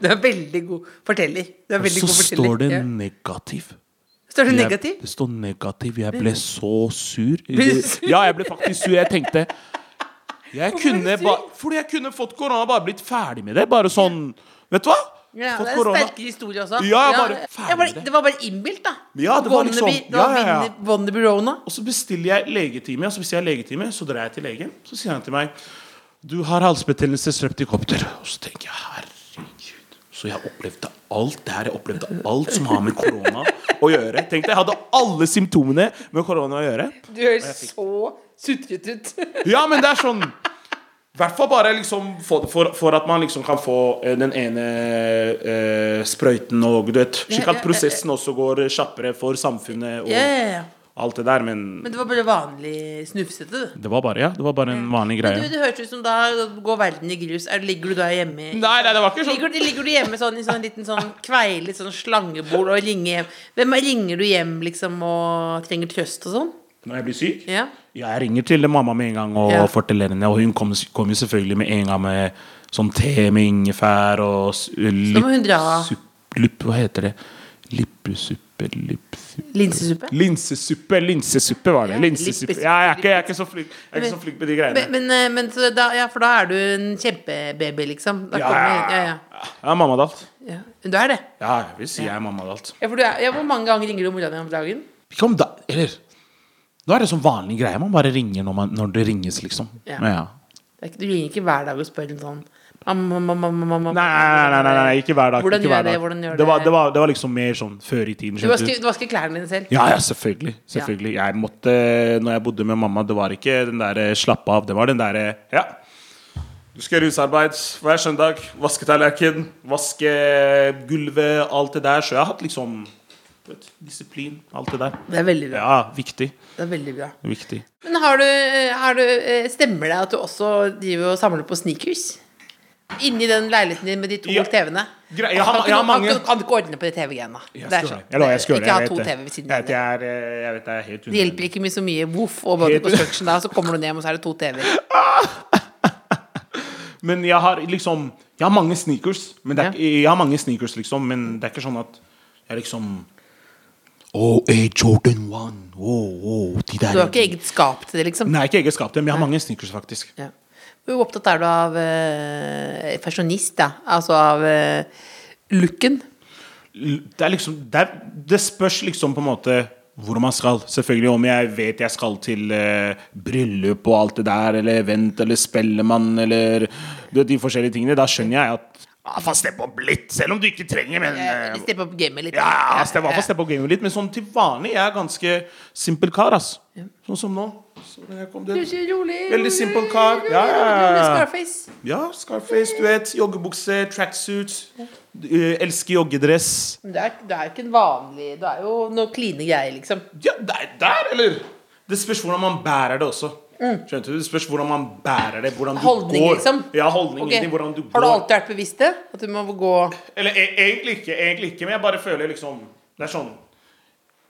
Du er veldig god forteller. Du er og veldig så god forteller. står det Ja. negativ. Står det Jeg- negativ? Det står negativ. Jeg ble så sur. Ja, jeg ble faktisk sur. Jeg tenkte Jeg kunne ba, Fordi jeg kunne fått korona, bare blitt ferdig med det. Bare sånn Vet du hva? Ja, Fått det er en sterkere historie også. Ja, bare ja, bare, det. var bare innbilt, da. Ja, det var liksom- Wannabe- det var ja, ja. Og så bestiller jeg legetime, og så bestiller jeg legetime, så drar jeg til legen. Så sier han til meg Du har halsbetennelse, streptikopter. Og så tenker jeg herregud. Så jeg opplevde alt det her. Jeg opplevde alt som har med korona å gjøre. Tenkte jeg hadde alle symptomene med korona å gjøre. Du høres så sutret ut. Ja, men det er sånn I hvert fall bare liksom for, for, for at man liksom kan få eh, den ene eh, sprøyten og du vet Slik at prosessen også går kjappere for samfunnet. Og yeah. Alt det der, men Men det var bare vanlig snufsete, du. det var bare, ja, det var bare en vanlig Men greie. du, det hørtes ut som da går verden i grus. Er, ligger du da hjemme i- Nei, nei, det var ikke sånn. Ligger, ligger du hjemme sånn, i sånn liten sånn kveilet sånn slangebol og ringer hjem? Hvem er- ringer du hjem liksom og trenger trøst og sånn? Når jeg blir syk? Ja. Jeg ringer til mamma med en gang og Ja. forteller henne, og hun kommer kom jo selvfølgelig med en gang med sånn te med ingefær og s- må hun dra. supp- Lipp, hva heter det? Lippesuppe Lippsuppe Linsesuppe? Linsesuppe, linsesuppe var det. Ja, Linsesuppe. Ja, jeg, er ikke, jeg er ikke så flink Jeg er ikke så flink med de greiene. Men, men, eh, men så da, ja, for da er du en kjempebaby, liksom. Da Ja, kommer, ja, ja, Jeg er mamma Dalt. ja. Du er det? Ja, jeg vil si jeg er mamma Dalt. Ja, for du er, ja, hvor mange ganger ringer du mora di om dagen? Ikke om da, eller Nå er det sånn vanlig greie. Man bare ringer når, man, når det ringes, liksom. Ja. Men ja. Du ringer ikke hver dag og spør en sånn Nei, nei, nei, nei, ikke hver dag. Hvordan gjør det? Hvordan gjør det, var, det? var, det var liksom mer sånn før i tiden. Du vasker, du vasker klærne dine selv? Ja, ja, selvfølgelig. selvfølgelig. Jeg måtte, når jeg bodde med mamma, det var ikke den der slappe av. Det var den derre Ja. Du skal gjøre husarbeid hver søndag. Vaske tallerken, vaske gulvet, alt det der. Så jeg har hatt liksom vet, disiplin, alt det der. Det er veldig bra. Ja, viktig. Det er veldig bra. Viktig. Men har du, har du, eh, stemmer det at du også driver og samler på sneakers? Inni den leiligheten din med de to Ja. TV-ene? Grei- jeg har- jeg har mange- kan, kan du ikke ordne på de TV-greiene? Jeg Det sånn. det. Jeg. Ikke ha to. TV ved siden av jeg er, eh, jeg det er Det hjelper ikke med så mye voff og body construction da, så kommer du ned, og så er det to TV-er. Men jeg har liksom Jeg har mange sneakers. Men det er, Ja. Jeg har mange sneakers liksom Men det er ikke sånn at jeg liksom Oh, hey, Jordan 1 Oh, oh, de der Du har ikke eget skap til det, liksom? Nei, ikke eget skap til, men jeg har mange sneakers, faktisk. Ja. Hvor opptatt er du av uh, fasjonist, da? Altså av eh, looken? Det er liksom Det, er, det spørs liksom på en måte hvor man skal. Selvfølgelig om jeg vet jeg skal til eh, bryllup og alt det der, eller event, eller Spellemann, eller du de forskjellige tingene. Da skjønner jeg at ja, faen steppe opp litt, selv om du ikke trenger, men eh, Step opp gamet litt. Ja, ja ja, ja. steppe opp gamet litt, men sånn til vanlig jeg er ganske simpel kar, ass. Sånn som nå. Så jeg kom Du dit. rolig. Veldig simpel kar. rolig, Ja, ja, ja. Scarface. Ja, Scarface, du vet. Joggebukse, tracksuit. eh, Elsker joggedress. Men Du er, det er ikke en vanlig Det er jo noe kline greier, liksom. Ja, der, der, eller? Det spørs hvordan man bærer det også. Skjønte du? Det spørs hvordan man bærer det. Hvordan du Mm. Holdning, går. liksom? Ja, holdningen okay. din. Hvordan du Har du alltid vært bevisst det? At du må gå Eller e egentlig ikke, egentlig ikke, men jeg bare føler liksom Det er sånn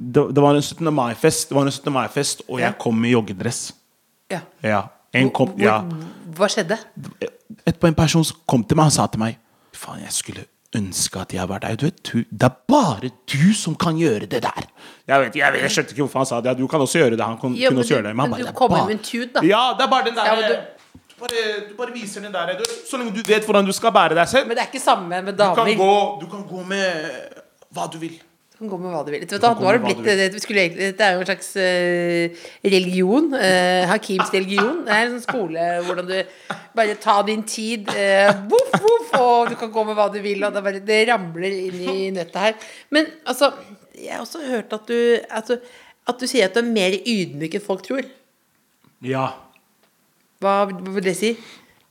Det, det var en 17. mai-fest, Det var en 17. mai-fest, og jeg kom i joggedress. Ja. Ja. En kom, Hvor- ja. Hva skjedde? Etterpå en person som kom til meg og sa til meg Faen, jeg skulle ønske at jeg var deg. Du vet, du, det er bare du som kan gjøre det der. Jeg vet, jeg, vet, jeg skjønte ikke hvorfor han sa det. Du kan også gjøre det. Han kan, jo, kunne også du- gjøre det. men han du bare, er kommer med en tut, da. Ja, det er bare den der Ja, du, bare, du bare viser den der. Du, så lenge du vet hvordan du skal bære deg selv. Men det er ikke samme med Du kan gå, du kan gå med hva du vil. Du kan gå med hva du vil. Vet du, gå nå har det blitt det, skulle, det, er jo en slags eh, religion. eh, Hakims religion. Det er en sånn skole hvordan du bare tar din tid. eh, voff, voff, og du kan gå med hva du vil, og det, bare, det ramler inn i nøttet her. Men altså, jeg har også hørt at du, at du at du sier at du er mer ydmyk enn folk tror. Ja. Hva, hva vil det si?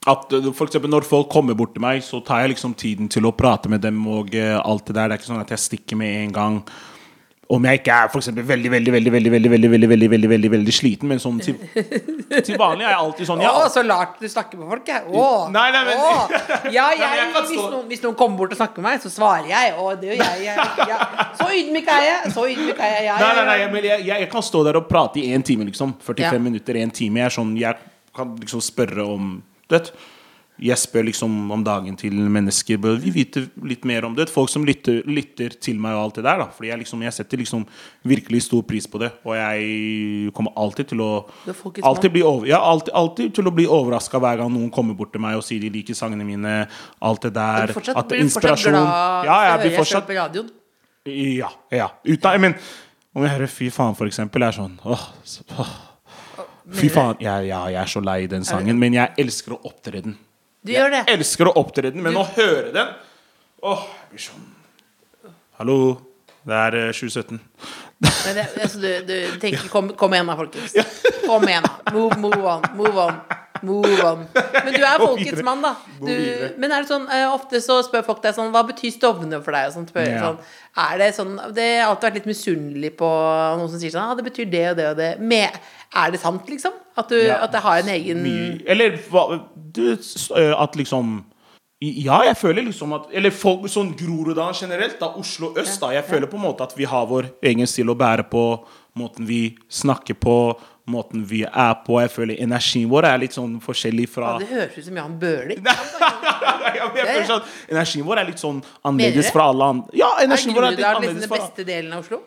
At uh, for eksempel Når folk kommer bort til meg, så tar jeg liksom tiden til å prate med dem. Og uh, alt Det der Det er ikke sånn at jeg stikker med en gang. Om jeg ikke er for eksempel veldig veldig, veldig, veldig, veldig, veldig, veldig, veldig, veldig, veldig, veldig sliten, men sånn til, til vanlig er jeg alltid sånn ja. Å, så lart du snakker med folk, jeg. Å, Nei, nei, men- å. Ja, Nei, men jeg, jeg hvis, noen, hvis noen kommer bort og snakker med meg, så svarer jeg. Å, det gjør jeg. jeg, jeg. Så ydmyk er jeg. Så ydmyk er jeg. jeg, Nei, nei, nei, jeg. jeg, men jeg, jeg, jeg kan stå der og prate i én time, liksom. 45 Ja. minutter, én time. Jeg er sånn Jeg kan liksom spørre om vet. Jeg spør liksom om dagen til mennesker. Bør vi vite litt mer om det? Folk som lytter, lytter til meg og alt det der. da Fordi jeg liksom Jeg setter liksom virkelig stor pris på det. Og jeg kommer alltid til å Alltid bli over, ja, alltid, alltid til å bli overraska hver gang noen kommer bort til meg og sier de liker sangene mine. Alt det Er der. du fortsatt, at blir inspirasjon glad Ja, jeg blir fortsatt på radioen? ja. ja. Uten, men om jeg hører 'fy faen', for eksempel, er sånn åh, åh. Fy faen. Jeg, ja, jeg er så lei den sangen, men jeg elsker å opptre den. Du gjør det. Jeg elsker å opptre den, men å høre den Åh, jeg blir sånn Hallo, det er eh, 2017. Men det, altså, du, du tenker kom, kom igjen da, folkens. Kom igjen da. Move, move on. Move on. Move on. Men du er folkets mann, da. Du, men er det sånn, eh, ofte så spør folk deg sånn Hva betyr Stovner for deg? Og sånt, spør, Ja. sånn, er det sånn Det har alltid vært litt misunnelig på noen som sier sånn ah, det betyr det og det og det. Med, er det sant, liksom? At, du, Ja. at det har en egen Eller du, At liksom Ja, jeg føler liksom at Eller folk, sånn Groruddalen generelt, da Oslo øst, da. Jeg føler på en måte at vi har vår egen stil å bære på. Måten vi snakker på, måten vi er på. Jeg føler energien vår er litt sånn forskjellig fra ja, Det høres ut som Jan Bøhler. sånn, Energien vår er litt sånn annerledes fra alle andre. Ja, Er energien vår er litt Groruddalen liksom den beste delen av Oslo?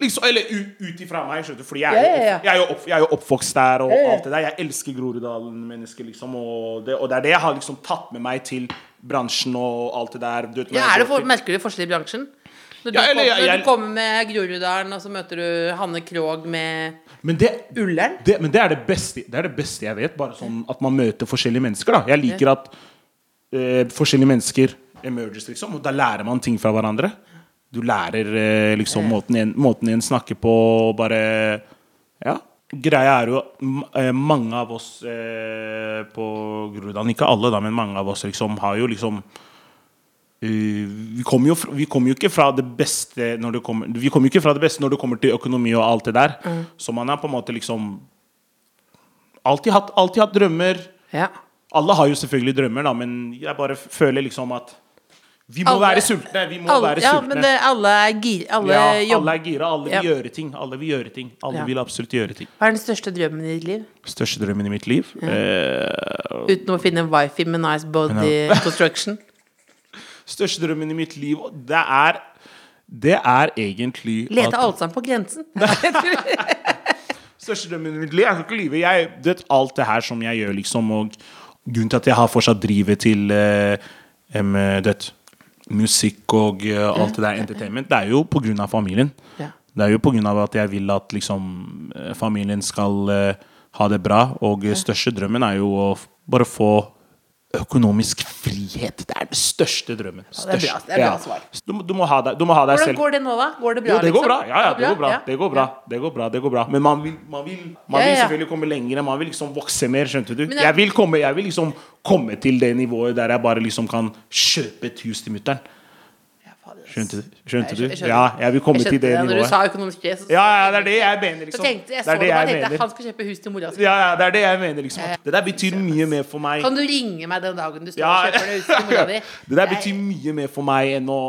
Liksom, Eller ut ifra meg, skjønner du. Fordi jeg ja, ja. jeg er, jo, opp, jeg er jo oppvokst der og Ja, ja. alt det der. Jeg elsker Groruddalen-mennesker, liksom. Og det, og det er det jeg har liksom tatt med meg til bransjen og alt det der. Du vet, Ja, er det for, merker du forskjell i bransjen? Når du, Ja, eller kommer, når jeg- du kommer med Groruddalen, og så møter du Hanne Krogh med Men det, Ullern? det, men det er det, beste, det er det beste jeg vet. Bare sånn at man møter forskjellige mennesker. da Jeg liker at eh, forskjellige mennesker emerges, liksom. Og da lærer man ting fra hverandre. Du lærer eh, liksom måten en, måten en snakker på, og bare Ja. Greia er jo eh, mange av oss eh, på Groruddalen, ikke alle, da, men mange av oss liksom har jo liksom Uh, vi kommer, jo, kom jo ikke fra det beste når det kommer Vi kommer jo ikke fra det beste når det kommer til økonomi og alt det der. Så man har på en måte liksom Alltid hatt, alltid hatt drømmer. Ja. Alle har jo selvfølgelig drømmer, da, men jeg bare føler liksom at vi må Alle- være sultne. Vi må Alle, være ja, sultne. men det, alle er gira. Alle ja, alle er gira. Alle vil Ja. gjøre ting. Alle vil gjøre ting. Alle vil absolutt gjøre ting. Hva er den største drømmen i ditt liv? Største drømmen i mitt liv? Eh, Uten å finne wifi med nice body construction. største drømmen i mitt liv, det er Det er egentlig Lete at- sammen på grensen. største drømmen i mitt liv. Jeg skal ikke lyve. Jeg vet alt det her som jeg gjør, liksom. Og grunnen til at jeg har fortsatt drivet til eh, med det, musikk og uh, alt det der entertainment, det er jo av familien. Ja. Det er jo av at jeg vil at liksom eh, familien skal uh, ha det bra. Og største drømmen er jo å bare få økonomisk frihet. Det er den største drømmen. det er bra- det er bra svar. Du, du, må ha deg, du må ha deg Hvordan selv. går det nå, da? Går det bra? Jo, det går liksom? bra. Ja, ja, det går bra. Det går bra. Det går bra, det går bra. Men man vil, man vil, man vil ja. selvfølgelig komme lenger. Man vil liksom vokse mer, skjønte du. Jeg- Jeg vil, komme, jeg vil liksom komme til det nivået der jeg bare liksom kan kjøpe et hus til mutter'n. Ja. Skjønte du? Skjønte Jeg du? Ja, jeg vil komme Jeg til skjønte det Når du sa økonomisk kris så, Ja, ja, det er det jeg mener, så liksom. tenkte jeg Det så det det bare jeg tenkte han skal kjøpe hus til mora si. Ja, ja, det er det jeg mener, liksom. Det der betyr mye mer for meg. Kan du ringe meg den dagen du står og kjøper det huset til mora di? det der betyr mye mer for meg enn å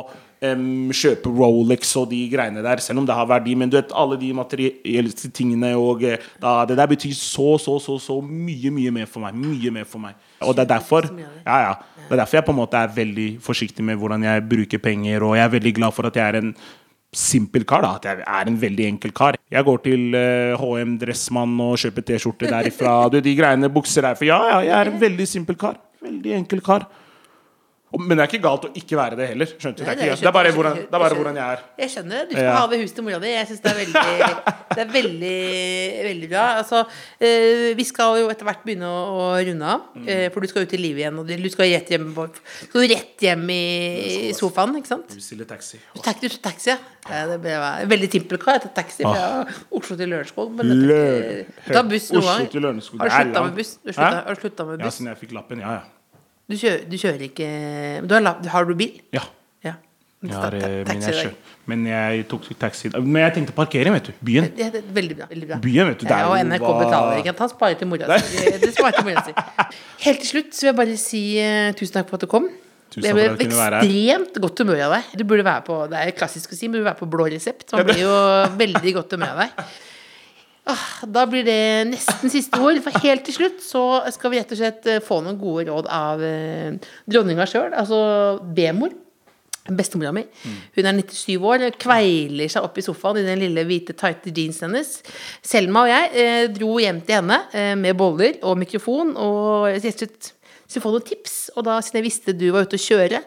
em, kjøpe Rolex og de greiene der, selv om det har verdi. Men du vet, alle de materielle tingene og eh, da, Det der betyr så, så, så, så mye, mye mer for meg. Mye mer for meg. Og det er derfor ja, ja. Det er derfor jeg på en måte er veldig forsiktig med hvordan jeg bruker penger, og jeg er veldig glad for at jeg er en simpel kar. da At jeg er en veldig enkel kar. Jeg går til uh, HM Dressmann og kjøper T-skjorte derifra. Du, de greiene, bukser derfra. Ja, ja, jeg er en veldig simpel kar. Veldig enkel kar. Men det er ikke galt å ikke være det heller. Skjønte du? Det er, det er bare hvordan, det er bare hvordan jeg er. Jeg skjønner. Du skal Ja. ha det huset til mora di. Jeg syns det er veldig, det er veldig, veldig bra. Altså, eh, vi skal jo etter hvert begynne å, runde av, Mm. eh, for du skal ut i livet igjen. Og du skal rett hjem, skal rett hjem i, i sofaen, ikke sant? Vi stiller taxi. Du tar du tar taxi, ja. det ble veldig timpelkar. Jeg tar taxi fra Oslo til Lørenskog. men Du tar buss noen gang. Har du slutta med buss? Har du slutta med buss? Ja, siden jeg fikk lappen. Ja, ja. Du kjører, du kjører ikke du har, har du bil? ja. Ja. Jeg har, eh, men, jeg i men jeg tok taxi Men jeg tenkte parkering, vet du. Byen. Ja, det er veldig bra. Veldig bra. Byen, vet du, det er ja, og NRK hva- betaler ikke. Han sparer til mora si. Det. Helt til slutt så vil jeg bare si uh, tusen takk for at du kom. Tusen Jeg takk ble ekstremt godt humør av deg. Du burde være på, Det er klassisk å si, men du burde være på blå resept. Man blir jo veldig godt humør av deg. Ah, Da blir det nesten siste ord. For helt til slutt så skal vi rett og slett eh, få noen gode råd av eh, dronninga sjøl, altså B-mor. Bestemora mi. Hun er 97 år, kveiler seg opp i sofaen i den lille hvite, tighte jeansen hennes. Selma og jeg eh, dro hjem til henne eh, med boller og mikrofon og gjestet så få noen tips. Og da, siden jeg visste du var ute å kjøre,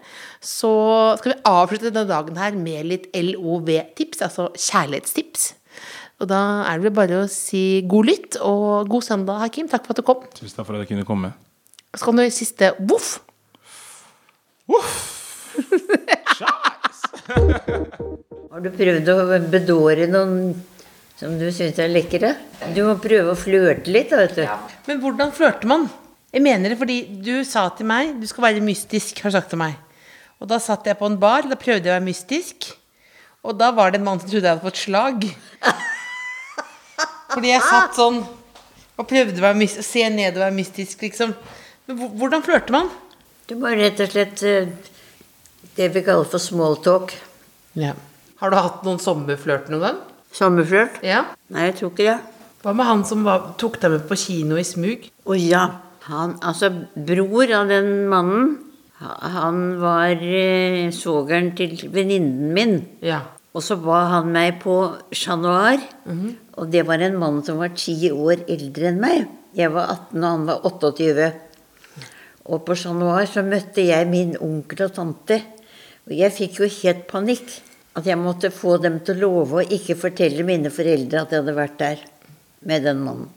så skal vi avslutte denne dagen her med litt LOV-tips, altså kjærlighetstips. Og da er det vel bare å si god lytt og god søndag, Hakim. Takk for at du kom. Tusen takk for at jeg kunne komme. Så kan du i siste voff. Har du prøvd å bedåre noen som du syns er lekre? Du må prøve å flørte litt, da, vet du. Men hvordan flørter man? Jeg mener det fordi du sa til meg Du skal være mystisk, har du sagt til meg. Og da satt jeg på en bar, da prøvde jeg å være mystisk. Og da var det en mann som trodde jeg hadde fått slag. Fordi jeg satt sånn og prøvde å mystisk, se ned og være mystisk, liksom. Men hvordan flørter man? Du må rett og slett eh, det vi kaller for small talk. Ja. Har du hatt noen sommerflørt noen gang? Sommerflørt? Ja. Nei, jeg tror ikke det. Hva med han som var, tok deg med på kino i smug? Å ja. Han, altså bror av den mannen, han var eh, svogeren til venninnen min. Ja. Og så ba han meg på Chat Noir, og det var en mann som var ti år eldre enn meg. Jeg var 18, og han var 28. Og på Chat Noir så møtte jeg min onkel og tante. Og jeg fikk jo helt panikk. At jeg måtte få dem til å love å ikke fortelle mine foreldre at jeg hadde vært der med den mannen.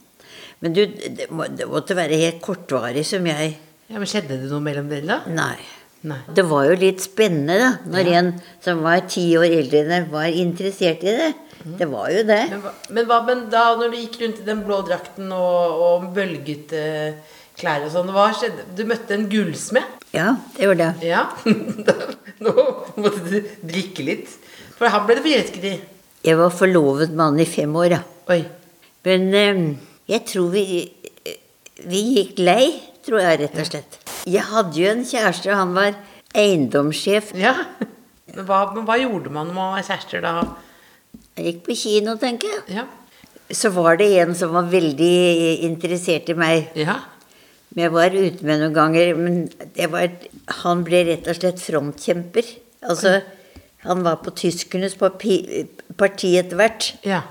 Men du, det måtte være helt kortvarig som jeg ja, men Skjedde det noe mellom dere, da? Nei. Nei. Det var jo litt spennende, da. Når en som var ti år eldre enn deg, var interessert i det. Det var jo det. Men, hva- men hva men da når du gikk rundt i den blå drakten og, og bølgete klær og sånn, hva skjedde? Du møtte en gullsmed? Ja, det gjorde jeg. Ja. Nå måtte du drikke litt. For han ble du forelsket i. Jeg var forlovet med han i fem år, ja. Oi. Men eh, jeg tror vi Vi gikk lei, tror jeg rett og slett. Jeg hadde jo en kjæreste, han var eiendomssjef. Ja. Men hva, men hva gjorde man når man var kjærester da? Jeg gikk på kino, tenker jeg. Ja. Så var det en som var veldig interessert i meg. Ja. Men jeg var ute med noen ganger. Men det var, han ble rett og slett frontkjemper. Altså, han var på tyskernes parti etter hvert. ja.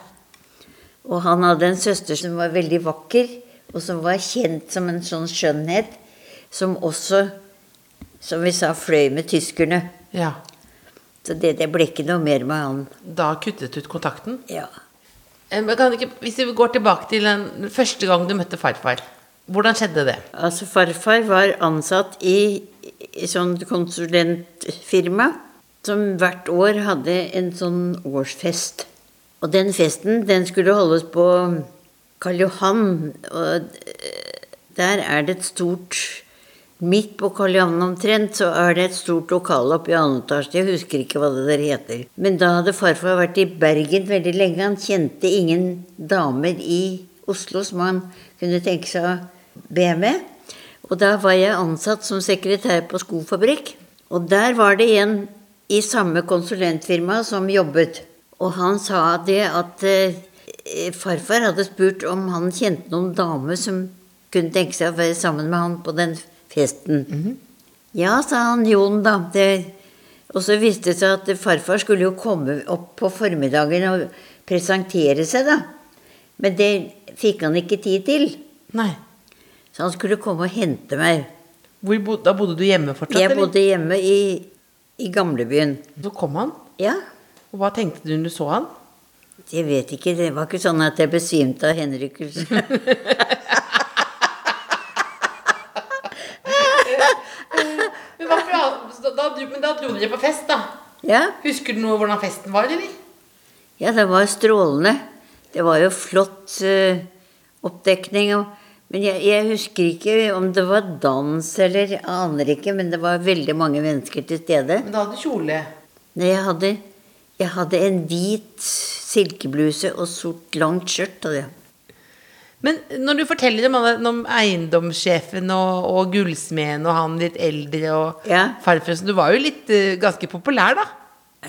Og han hadde en søster som var veldig vakker, og som var kjent som en sånn skjønnhet, som også, som vi sa, fløy med tyskerne. ja. Så det, det ble ikke noe mer med han. Da kuttet du ut kontakten? Ja. Eh, Men kan ikke, hvis vi går tilbake til den første gang du møtte farfar. Hvordan skjedde det? Altså, farfar var ansatt i, i sånn konsulentfirma som hvert år hadde en sånn årsfest. Og den festen, den skulle holdes på Karl Johan, og eh, der er det et stort Midt på Karl Johan omtrent så er det et stort lokale oppe i annen etasje. Jeg husker ikke hva det der heter. Men da hadde farfar vært i Bergen veldig lenge. Han kjente ingen damer i Oslo som han kunne tenke seg å be med. Og da var jeg ansatt som sekretær på skofabrikk. Og der var det en i samme konsulentfirma som jobbet. Og han sa det at eh, farfar hadde spurt om han kjente noen damer som kunne tenke seg å være sammen med han på den festen. Ja, sa han Jon, da. Det, og så viste det seg at farfar skulle jo komme opp på formiddagen og presentere seg, da. Men det fikk han ikke tid til. Nei. Så han skulle komme og hente meg. Bod, da bodde du hjemme fortsatt? Jeg eller? bodde hjemme i, i gamlebyen. Så kom han. Ja, Og hva tenkte du når du så han? jeg vet ikke. Det var ikke sånn at jeg besvimte av henrykkelse. Men, hvorfor, da, da, men da dro dere på fest, da. Ja, Husker du noe hvordan festen var, eller? ja det var strålende. Det var jo flott uh, oppdekning. Men jeg, jeg husker ikke om det var dans eller jeg aner ikke, men det var veldig mange mennesker til stede. Men da hadde du kjole. Nei, Jeg hadde, jeg hadde en hvit silkebluse og sort langt skjørt. hadde jeg. Men når du forteller om, om eiendomssjefen og, og gullsmeden og han litt eldre og Ja. farfar så Du var jo litt uh, ganske populær, da.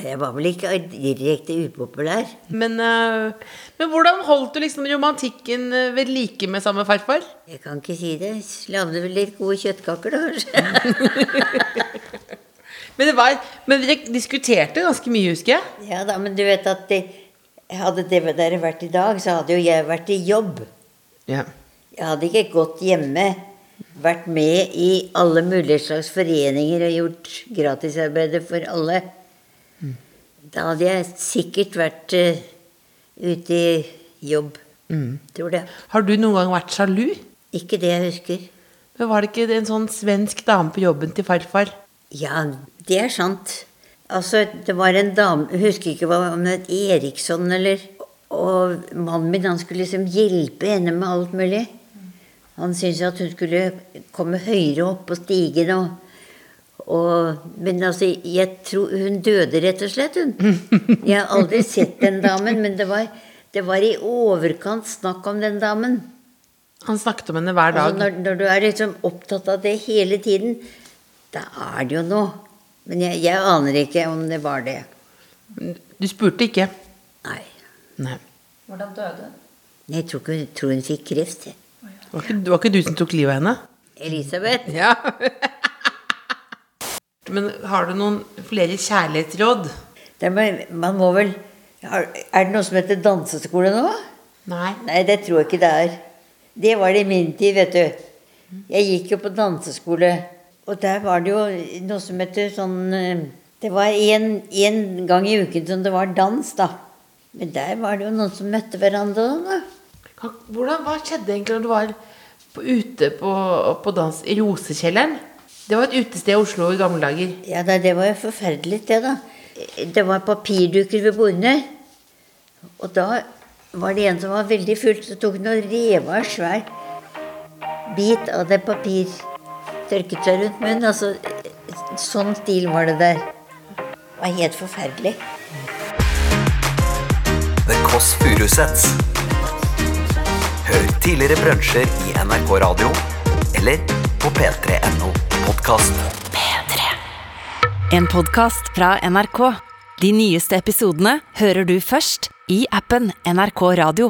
Jeg var vel ikke direkte upopulær. Men, uh, men hvordan holdt du liksom romantikken eh, ved like med samme farfar? Jeg kan ikke si det. Lagde vel litt gode kjøttkaker, da. Men, det var, men dere diskuterte ganske mye, husker jeg. Ja da, men du vet at det, hadde det dere vært i dag, så hadde jo jeg vært i jobb. Ja. Jeg hadde ikke gått hjemme, vært med i alle mulige slags foreninger og gjort gratisarbeidet for alle. Da hadde jeg sikkert vært uh, ute i jobb. Tror det. Har du noen gang vært sjalu? Ikke det jeg husker. Men Var det ikke en sånn svensk dame på jobben til farfar? Ja, det er sant. Altså, det var en dame Jeg husker ikke hva om det het Eriksson eller Og mannen min, han skulle liksom hjelpe henne med alt mulig. Han syntes at hun skulle komme høyere opp på stigen og, og Men altså, jeg tror Hun døde rett og slett, hun. Jeg har aldri sett den damen, men det var, det var i overkant snakk om den damen. Han snakket om henne hver dag. Altså, når, når du er liksom opptatt av det hele tiden, da er det jo noe. Men jeg, jeg aner ikke om det var det. Du spurte ikke? Nei. Nei. Hvordan døde hun? Jeg tror, ikke, tror hun fikk kreft. Det var ikke, var, var ikke du som tok livet av henne? Elisabeth. Ja. Men har du noen flere kjærlighetsråd? Det er, man må vel Er er det noe som heter danseskole nå? Nei. Nei, det tror jeg ikke det er. Det var det i min tid, vet du. Jeg gikk jo på danseskole, og der var det jo noe som heter sånn eh, Det var én gang i uken som det var dans, da. Men der var det jo noen som møtte hverandre. da. Hvordan, hva skjedde egentlig når du var på, ute på, på dans i Rosekjelleren? Det var et utested i Oslo i gamle dager. Ja, da, det var jo forferdelig, det, da. Det var papirduker ved bordene. Og da var det en som var veldig full, så tok han og rev av en svær bit av det papir. Tørket seg rundt munnen. Altså, sånn stil var det der. Det var helt forferdelig. Kåss Furuseths. Hør tidligere brunsjer i NRK Radio eller på p3.no podkast. En podkast fra NRK. De nyeste episodene hører du først i appen NRK Radio.